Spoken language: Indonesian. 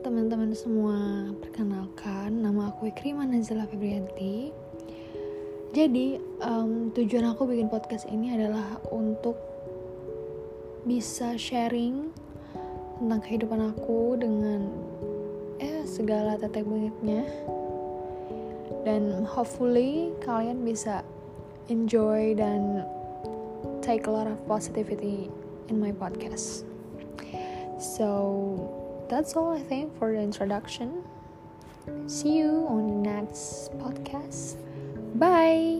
teman-teman semua, perkenalkan nama aku Ikrima Nazila Febrianti. Jadi um, tujuan aku bikin podcast ini adalah untuk bisa sharing tentang kehidupan aku dengan eh segala tetek bengeknya dan hopefully kalian bisa enjoy dan take a lot of positivity in my podcast. So that's all I think for the introduction. See you on the next podcast. Bye.